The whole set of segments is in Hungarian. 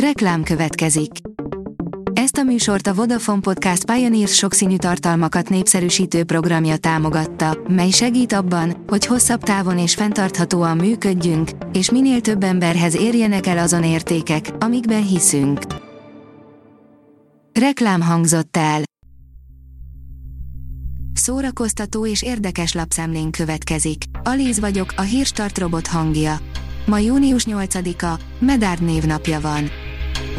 Reklám következik. Ezt a műsort a Vodafone Podcast Pioneers sokszínű tartalmakat népszerűsítő programja támogatta, mely segít abban, hogy hosszabb távon és fenntarthatóan működjünk, és minél több emberhez érjenek el azon értékek, amikben hiszünk. Reklám hangzott el. Szórakoztató és érdekes lapszemlén következik. Alíz vagyok, a hírstart robot hangja. Ma június 8-a, Medárd névnapja van.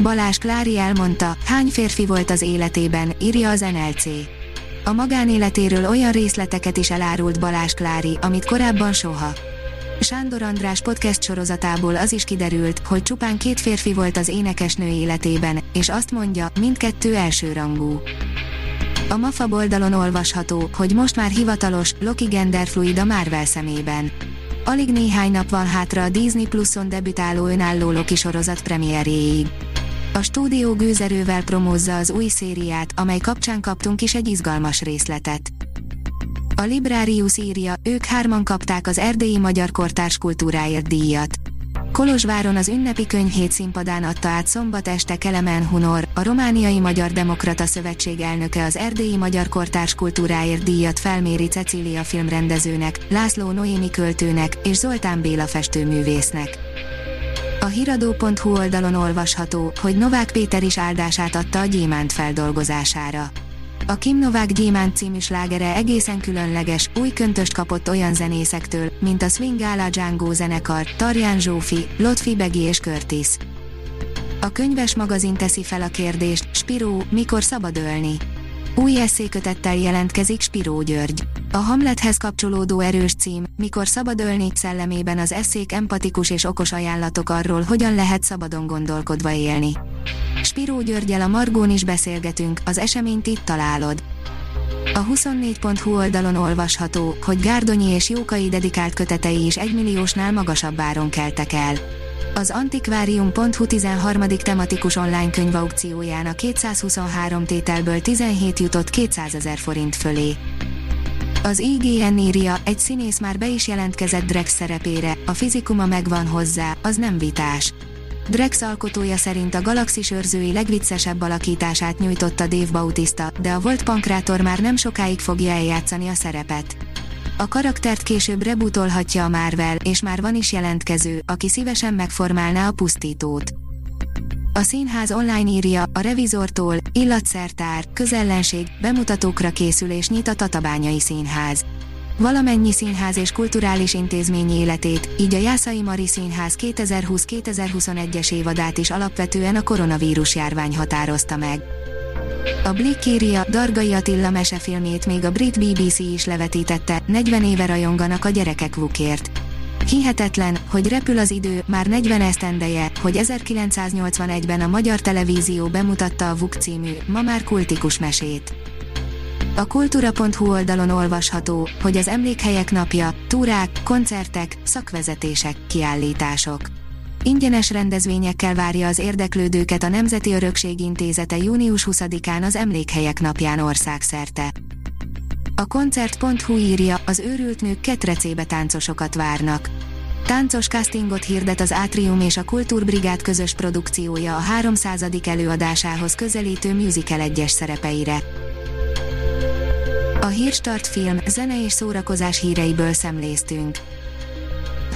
Balázs Klári elmondta, hány férfi volt az életében, írja az NLC. A magánéletéről olyan részleteket is elárult Balázs Klári, amit korábban soha. Sándor András podcast sorozatából az is kiderült, hogy csupán két férfi volt az énekesnő életében, és azt mondja, mindkettő elsőrangú. A MAFA oldalon olvasható, hogy most már hivatalos, Loki genderfluid a Marvel szemében. Alig néhány nap van hátra a Disney Pluson debütáló önálló Loki sorozat premierjéig. A stúdió gőzerővel promózza az új szériát, amely kapcsán kaptunk is egy izgalmas részletet. A Librarius írja, ők hárman kapták az erdélyi magyar kortárs kultúráért díjat. Kolozsváron az ünnepi könyvhét színpadán adta át szombat este Kelemen Hunor, a Romániai Magyar Demokrata Szövetség elnöke az erdélyi magyar kortárs kultúráért díjat felméri Cecília filmrendezőnek, László Noémi költőnek és Zoltán Béla festőművésznek. A hiradó.hu oldalon olvasható, hogy Novák Péter is áldását adta a gyémánt feldolgozására. A Kim Novák Gyémánt című slágere egészen különleges, új köntöst kapott olyan zenészektől, mint a Swing Gala Django zenekar, Tarján Zsófi, Lotfi Begi és Curtis. A könyves magazin teszi fel a kérdést, Spiró, mikor szabad ölni? Új eszékötettel jelentkezik Spiró György. A Hamlethez kapcsolódó erős cím, mikor szabad ölni szellemében az eszék empatikus és okos ajánlatok arról, hogyan lehet szabadon gondolkodva élni. Spiró Györgyel a Margón is beszélgetünk, az eseményt itt találod. A 24.hu oldalon olvasható, hogy Gárdonyi és Jókai dedikált kötetei is egymilliósnál magasabb áron keltek el. Az Antikvárium.hu 13. tematikus online könyvaukcióján a 223 tételből 17 jutott 200 ezer forint fölé. Az IGN írja, egy színész már be is jelentkezett Drex szerepére, a fizikuma megvan hozzá, az nem vitás. Drex alkotója szerint a galaxis őrzői legviccesebb alakítását nyújtotta Dave Bautista, de a volt pankrátor már nem sokáig fogja eljátszani a szerepet. A karaktert később rebutolhatja a Marvel, és már van is jelentkező, aki szívesen megformálná a pusztítót. A színház online írja, a revizortól, illatszertár, közellenség, bemutatókra készül és nyit a Tatabányai Színház. Valamennyi színház és kulturális intézmény életét, így a Jászai Mari Színház 2020-2021-es évadát is alapvetően a koronavírus járvány határozta meg. A Blick írja, Dargai Attila mesefilmét még a brit BBC is levetítette, 40 éve rajonganak a gyerekek vukért. Hihetetlen, hogy repül az idő, már 40 esztendeje, hogy 1981-ben a magyar televízió bemutatta a VUK című, ma már kultikus mesét. A kultúra.hu oldalon olvasható, hogy az emlékhelyek napja, túrák, koncertek, szakvezetések, kiállítások. Ingyenes rendezvényekkel várja az érdeklődőket a Nemzeti Örökség Intézete június 20-án az Emlékhelyek napján országszerte. A koncert.hu írja, az őrült nők ketrecébe táncosokat várnak. Táncos castingot hirdet az Átrium és a Kultúrbrigád közös produkciója a 300. előadásához közelítő musical egyes szerepeire. A Hírstart film, zene és szórakozás híreiből szemléztünk.